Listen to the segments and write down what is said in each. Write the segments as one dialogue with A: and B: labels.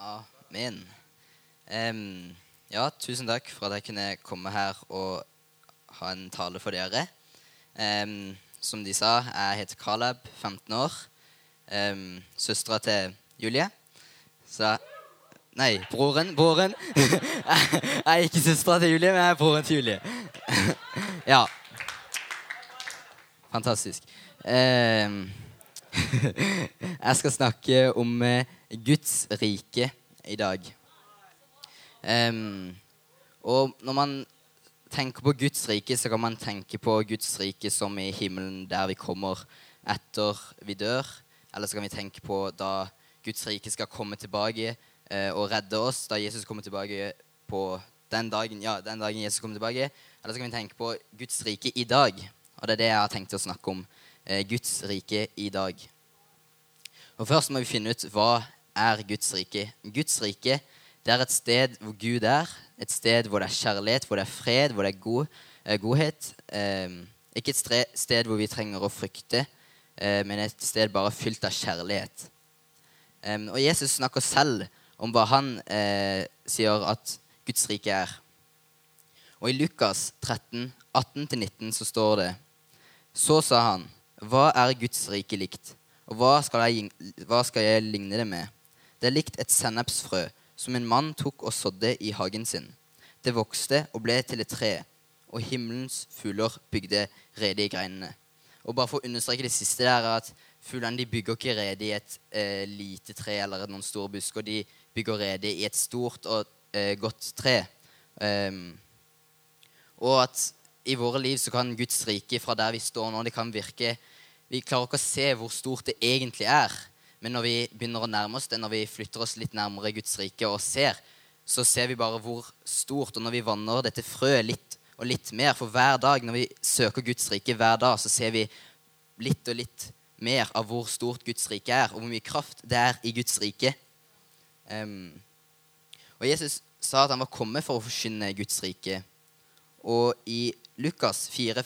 A: Amen. Um, ja, tusen takk for at jeg kunne komme her og ha en tale for dere. Um, som de sa, jeg heter Kaleb, 15 år. Um, Søstera til Julie. Så Nei, broren. Broren. jeg er ikke søstera til Julie, men jeg er broren til Julie. ja. Fantastisk. Em, jeg skal snakke om eh, Guds rike i dag. Um, og når man tenker på Guds rike, så kan man tenke på Guds rike som i himmelen, der vi kommer etter vi dør. Eller så kan vi tenke på da Guds rike skal komme tilbake eh, og redde oss, da Jesus kommer tilbake på den dagen, ja, den dagen Jesus kommer tilbake. Eller så kan vi tenke på Guds rike i dag. Og det er det jeg har tenkt å snakke om. Eh, Guds rike i dag. Og Først må vi finne ut hva er Guds rike. Guds rike det er et sted hvor Gud er. Et sted hvor det er kjærlighet, hvor det er fred, hvor det er god, eh, godhet. Eh, ikke et sted hvor vi trenger å frykte, eh, men et sted bare fylt av kjærlighet. Eh, og Jesus snakker selv om hva han sier at Guds rike er. Og i Lukas 13, 18-19 så står det Så sa han, hva er Guds rike likt? Og hva skal, jeg, hva skal jeg ligne det med? Det er likt et sennepsfrø som en mann tok og sådde i hagen sin. Det vokste og ble til et tre, og himmelens fugler bygde rede i greinene. Og bare for å understreke det siste der, er at fuglene de bygger ikke rede i et eh, lite tre eller noen store busker. De bygger rede i et stort og eh, godt tre. Um, og at i våre liv så kan Guds rike fra der vi står nå, det kan virke Vi klarer ikke å se hvor stort det egentlig er. Men når vi begynner å nærme oss det, når vi flytter oss litt nærmere Guds rike og ser, så ser vi bare hvor stort. Og når vi vanner dette frøet litt og litt mer For hver dag når vi søker Guds rike hver dag, så ser vi litt og litt mer av hvor stort Guds rike er, og hvor mye kraft det er i Guds rike. Um, og Jesus sa at han var kommet for å forkynne Guds rike. Og i Lukas 4,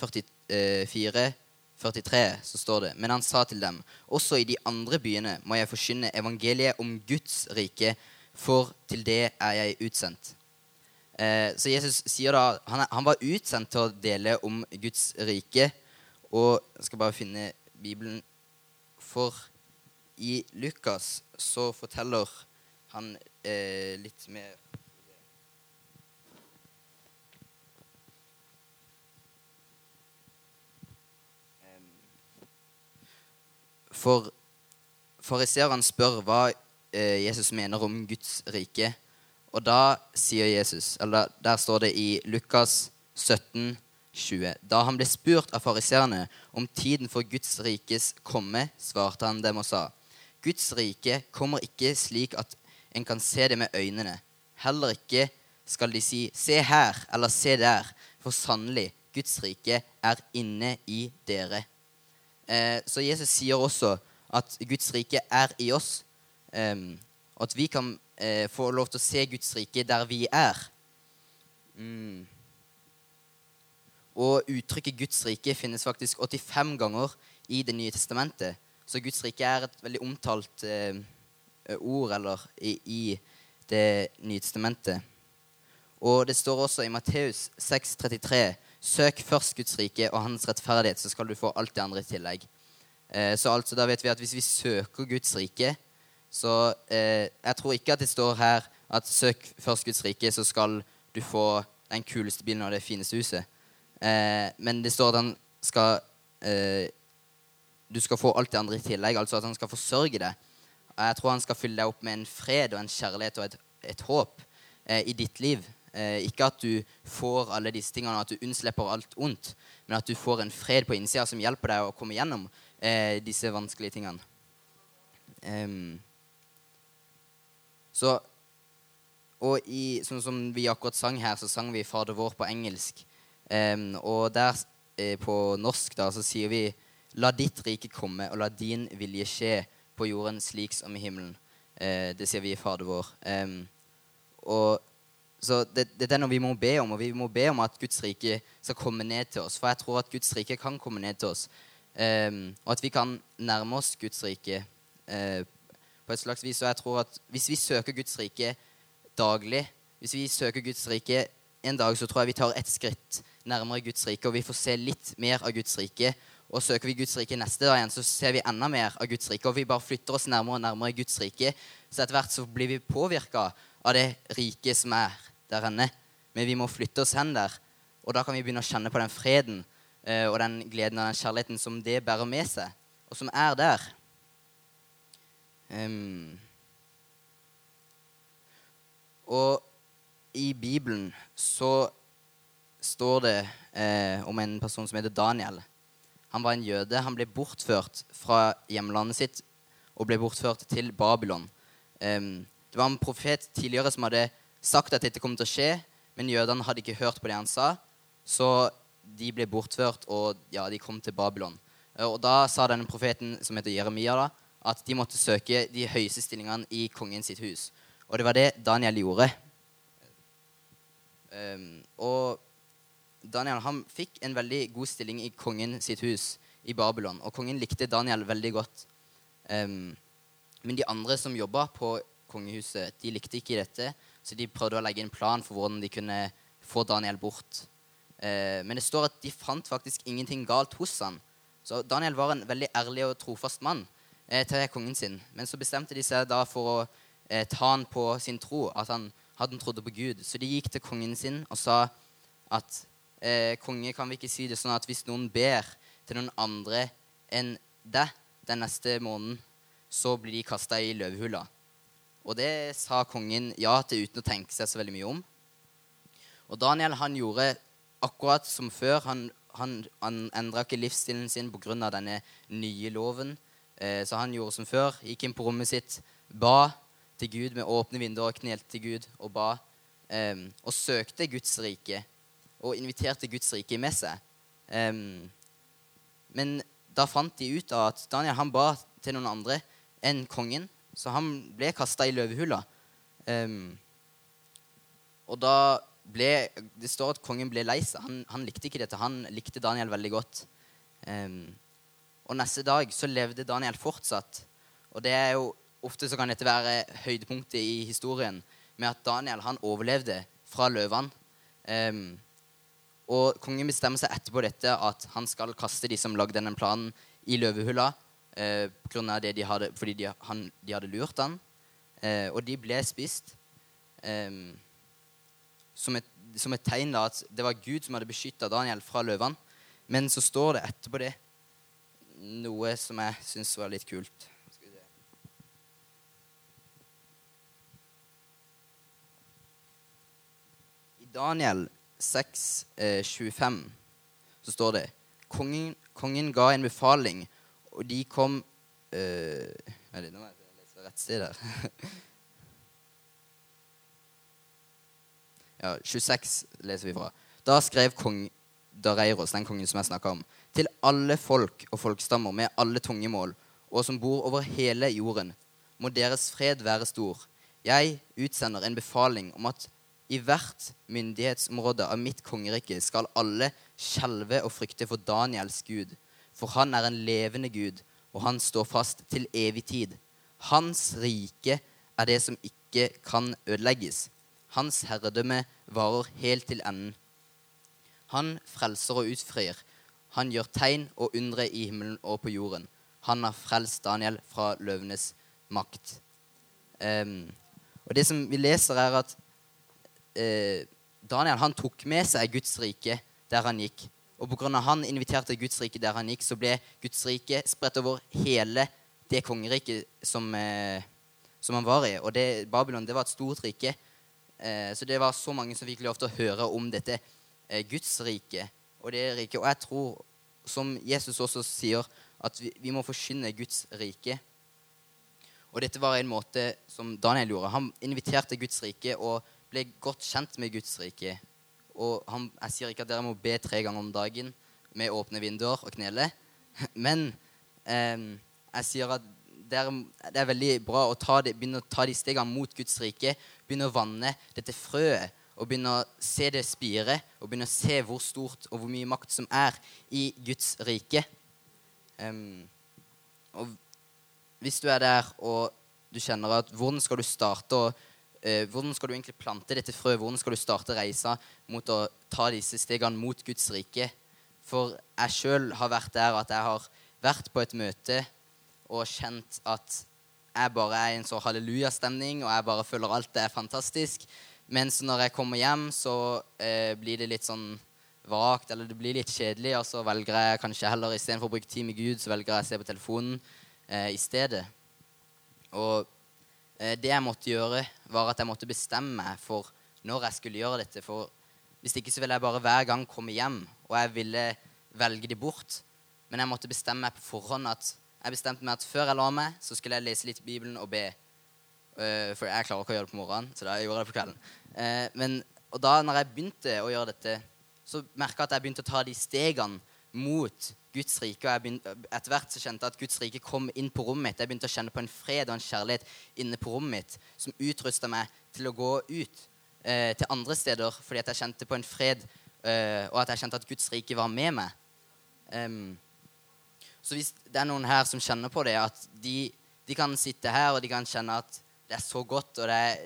A: 4, 43 så står det Men han sa til dem, også i de andre byene må jeg forkynne evangeliet om Guds rike, for til det er jeg utsendt. Eh, så Jesus sier da han var utsendt til å dele om Guds rike. Og jeg skal bare finne Bibelen. For i Lukas så forteller han eh, litt mer For fariseerne spør hva eh, Jesus mener om Guds rike. Og da sier Jesus, eller der står det i Lukas 17, 20. Da han ble spurt av fariseerne om tiden for Guds rikes komme, svarte han dem og sa, Guds rike kommer ikke slik at en kan se det med øynene. Heller ikke skal de si, se her eller se der, for sannelig, Guds rike er inne i dere. Eh, så Jesus sier også at Guds rike er i oss, og at vi kan eh, få lov til å se Guds rike der vi er. Mm. Og uttrykket Guds rike finnes faktisk 85 ganger i Det nye testamentet. Så Guds rike er et veldig omtalt ord eller i, i Det nye testamentet. Og det står også i Matteus 6,33.: Søk først Guds rike og hans rettferdighet, så skal du få alt det andre i tillegg. Eh, så altså da vet vi at hvis vi søker Guds rike, så eh, Jeg tror ikke at det står her at søk først Guds rike, så skal du få den kuleste bilen og det fineste huset. Eh, men det står at han skal eh, Du skal få alt det andre i tillegg, altså at han skal forsørge deg. Jeg tror han skal fylle deg opp med en fred og en kjærlighet og et, et håp eh, i ditt liv. Eh, ikke at du får alle disse tingene, at du unnslipper alt ondt, men at du får en fred på innsida som hjelper deg å komme gjennom eh, disse vanskelige tingene. Um, så Og i, sånn som vi akkurat sang her, så sang vi 'Fader vår' på engelsk. Um, og der eh, på norsk da, så sier vi 'La ditt rike komme, og la din vilje skje på jorden slik som i himmelen'. Eh, det sier vi i Fader vår. Um, og så det, det er noe vi må be om, og vi må be om at Guds rike skal komme ned til oss. For jeg tror at Guds rike kan komme ned til oss. um, og at vi kan nærme oss Guds rike uh, på et slags vis. Og jeg tror at hvis vi søker Guds rike daglig, hvis vi søker Guds rike en dag, så tror jeg vi tar et skritt nærmere Guds rike, og vi får se litt mer av Guds rike. Og søker vi Guds rike neste dag igjen, så ser vi enda mer av Guds rike. Og vi bare flytter oss nærmere og nærmere Guds rike. Så etter hvert så blir vi påvirka av det riket som er der inne. Men vi må flytte oss hen der. Og da kan vi begynne å kjenne på den freden eh, og den gleden og den kjærligheten som det bærer med seg, og som er der. Um, og i Bibelen så står det eh, om en person som heter Daniel. Han var en jøde. Han ble bortført fra hjemlandet sitt og ble bortført til Babylon. Um, det var en profet tidligere som hadde sagt at dette kom til å skje, men jødene hadde ikke hørt på det han sa, så de ble bortført, og ja, de kom til Babylon. Eh, og da sa denne profeten, som heter Jeremia, da, at de måtte søke de høyeste stillingene i kongen sitt hus. Og det var det Daniel gjorde. Um, og Daniel han fikk en veldig god stilling i kongen sitt hus i Babylon. Og kongen likte Daniel veldig godt. Um, men de andre som jobba på kongehuset, de likte ikke dette. Så de prøvde å legge en plan for hvordan de kunne få Daniel bort. Uh, men det står at de fant faktisk ingenting galt hos han. Så Daniel var en veldig ærlig og trofast mann uh, til kongen sin. Men så bestemte de seg da for å uh, ta han på sin tro, at han hadde trodd på Gud. Så de gikk til kongen sin og sa at eh, konge, kan vi ikke si det sånn at hvis noen ber til noen andre enn deg den neste måneden, så blir de kasta i løvehula. Og det sa kongen ja til uten å tenke seg så veldig mye om. Og Daniel han gjorde akkurat som før. Han, han, han endra ikke livsstilen sin pga. denne nye loven. Eh, så han gjorde som før. Gikk inn på rommet sitt, ba til Gud med åpne vinduer knelte til Gud og ba. Eh, og søkte Guds rike og inviterte Guds rike med seg. Eh, men da fant de ut av at Daniel han ba til noen andre enn kongen, så han ble kasta i løvehula. Um, og da ble Det står at kongen ble lei seg. Han, han, likte ikke dette. Han likte Daniel veldig godt. og neste dag så levde Daniel fortsatt. Og det er jo Ofte så kan dette være høydepunktet i historien med at Daniel han overlevde fra løvene. Um, og kongen bestemmer seg etterpå dette at han skal kaste de som lagde denne planen, i løvehulla uh, på grunn av det de hadde, fordi de, han, de hadde lurt han. Eh, og de ble spist um, som, et, som, et, tegn da at det var Gud som hadde beskytta Daniel fra løvene. Men så står det etterpå det noe som jeg syns var litt kult. I Daniel 6, eh, 25 så står det kongen, kongen, ga en befaling, og de kom eh, Nå må jeg lese rett sted her. ja, 26 leser vi fra. Da skrev kong Dareiros, den kongen som jeg snakka om, til alle folk og folkstammer med alle tungemål, og som bor over hele jorden, må deres fred være stor. Jeg utsender en befaling om at i hvert myndighetsområde av mitt kongerike skal alle skjelve og frykte for Daniels Gud, for han er en levende Gud, og han står fast til evig tid. Hans rike er det som ikke kan ødelegges. Hans herredømme varer helt til enden. Han frelser og utfrir. Han gjør tegn og undre i himmelen og på jorden. Han har frelst Daniel fra løvenes makt. Um, og Det som vi leser, er at uh, Daniel han tok med seg Guds rike der han gikk. Og pga. han inviterte Guds rike der han gikk, så ble Guds rike spredt over hele det kongeriket som, eh, som han var i. Og det, Babylon det var et stort rike. Eh, så det var så mange som fikk lov til å høre om dette eh, Guds rike. Og det riket. Og jeg tror, som Jesus også sier, at vi, vi må forkynne Guds rike. Og dette var en måte som Daniel gjorde. Han inviterte Guds rike og ble godt kjent med Guds rike. Og han, jeg sier ikke at dere må be tre ganger om dagen med åpne vinduer og knele. Men eh, jeg sier at det er, det er veldig bra å det, begynne å ta de stegene mot Guds rike. Begynne å vanne dette frøet og begynne å se det spire. Og begynne å se hvor stort og hvor mye makt som er i Guds rike. Um, og hvis du er der og du kjenner at hvordan skal du starte å eh, Hvordan skal du egentlig plante dette frøet? Hvordan skal du starte reisa mot å ta disse stegene mot Guds rike? For jeg sjøl har vært der at jeg har vært på et møte og kjent at jeg bare er i en så hallelujastemning, og jeg bare føler alt er fantastisk. Mens når jeg kommer hjem, så eh, blir det litt sånn vagt, eller det blir litt kjedelig, og så velger jeg kanskje heller istedenfor å bruke tid med Gud, så velger jeg å se på telefonen eh, i stedet. Og det jeg måtte gjøre, var at jeg måtte bestemme meg for når jeg skulle gjøre dette. For hvis ikke så ville jeg bare hver gang komme hjem, og jeg ville velge det bort. Men jeg måtte bestemme meg på forhånd at jeg bestemte meg at før jeg la meg, så skulle jeg lese litt i Bibelen og be. Uh, for jeg klarer ikke å gjøre det på morgenen, så da gjorde jeg det på kvelden. Uh, men, og da når jeg begynte å gjøre dette, så merka jeg at jeg begynte å ta de stegene mot Guds rike. Og jeg etter hvert så kjente jeg at Guds rike kom inn på rommet mitt. Jeg begynte å kjenne på en fred og en kjærlighet inne på rommet mitt som utrusta meg til å gå ut eh, til andre steder fordi at jeg kjente på en fred, og at jeg kjente at Guds rike var med meg. Um, så hvis det er noen her som kjenner på det, at de, de, kan sitte her og de kan kjenne at det er så godt, og det er,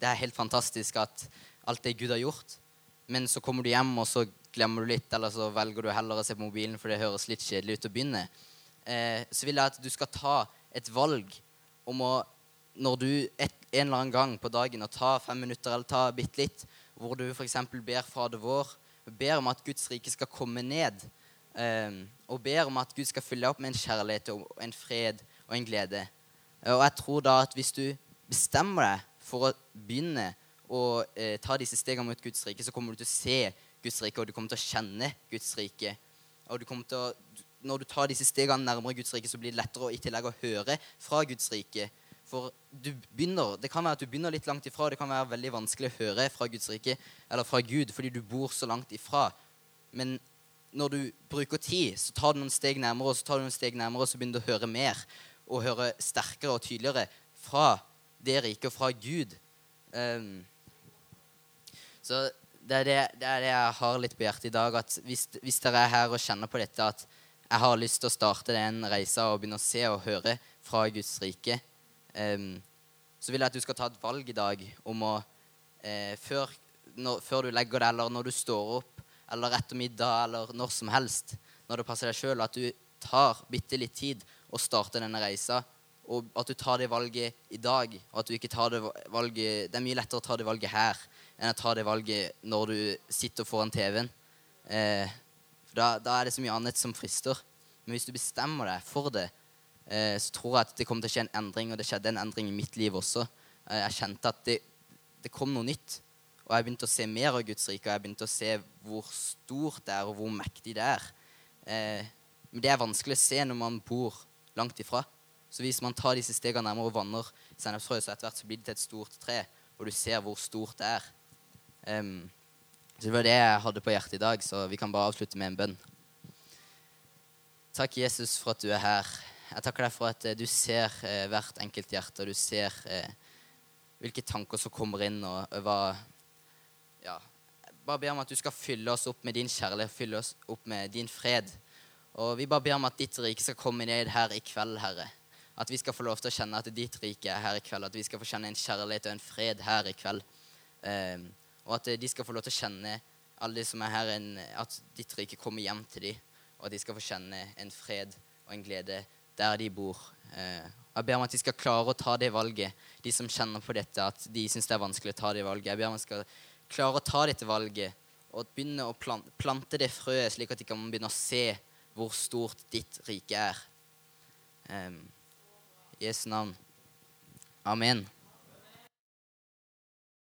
A: det er, helt fantastisk at alt det Gud har gjort, men så kommer du hjem, og så glemmer du litt, eller så velger du heller å se på mobilen, for det høres litt kjedelig ut å begynne, eh, så vil jeg at du skal ta et valg om å når du et, en eller annen gang på dagen og ta fem minutter eller ta bitte litt, hvor du f.eks. ber Fader vår, ber om at Guds rike skal komme ned, eh, og ber om at Gud skal fylle opp med en kjærlighet og en fred og en glede. Og jeg tror da at hvis du bestemmer deg for å begynne å eh, ta disse stegene mot Guds rike, så kommer du til å se Guds rike, og du kommer til å kjenne Guds rike. Og du kommer til å, når du tar disse stegene nærmere Guds rike, så blir det lettere å, i tillegg å høre fra Guds rike. For du begynner, Det kan være at du begynner litt langt ifra. Det kan være veldig vanskelig å høre fra Guds rike, eller fra Gud, fordi du bor så langt ifra. Men når du bruker tid, så tar du noen steg nærmere, og så tar du noen steg nærmere, og så begynner du å høre mer og høre sterkere og tydeligere fra det riket og fra Gud. Um, så det er det, det er det, jeg har litt på hjertet i dag. at hvis, hvis, dere er her og kjenner på dette, at jeg har lyst til å starte den reisa og begynne å se og høre fra Guds rike, um, så vil jeg at du skal ta et valg i dag om å eh, før, når, før, du legger deg, eller når du står opp, eller etter middag eller når som helst, når det passer deg sjøl, at du tar bitte litt tid og starter denne reisa. Og at du tar det valget i dag, og at du ikke tar det valget Det er mye lettere å ta det valget her enn å ta det valget når du sitter foran TV-en. Eh, da, da, er det så mye annet som frister. Men hvis du bestemmer deg for det, eh, så tror jeg at det kommer til å skje en endring. Og det skjedde en endring i mitt liv også. Eh, jeg kjente at det, det kom noe nytt. Og jeg begynte å se mer av Guds rike, og jeg begynte å se hvor stort det er, og hvor mektig det er. Eh, men det er vanskelig å se når man bor langt ifra. Så hvis man tar disse stegene nærmere og vanner sennepsfrø, så etter hvert så blir det til et stort tre, og du ser hvor stort det er. Um, så det var det jeg hadde på hjertet i dag, så vi kan bare avslutte med en bønn. Takk, Jesus, for at du er her. Jeg takker deg for at uh, du ser eh, hvert enkelt hjerte, og du ser eh, hvilke tanker som kommer inn, og hva ja, bare ber om at du skal fylle oss opp med din kjærlighet, fylle oss opp med din fred. Og vi bare ber om at ditt rike skal komme ned her i kveld, Herre. At vi skal få lov til å kjenne at ditt rike er her i kveld. At vi skal få kjenne en kjærlighet og en fred her i kveld. Um, og at de skal få lov til å kjenne, alle de som er her, en, at ditt rike kommer hjem til dem. Og at de skal få kjenne en fred og en glede der de bor. Og Jeg ber om at de skal klare å ta det valget, de som kjenner på dette, at de syns det er vanskelig å ta det valget. Jeg ber om at de skal klare å ta dette valget og begynne å plante det frøet, slik at de kan begynne å se hvor stort ditt rike er. I Jesu navn. Amen.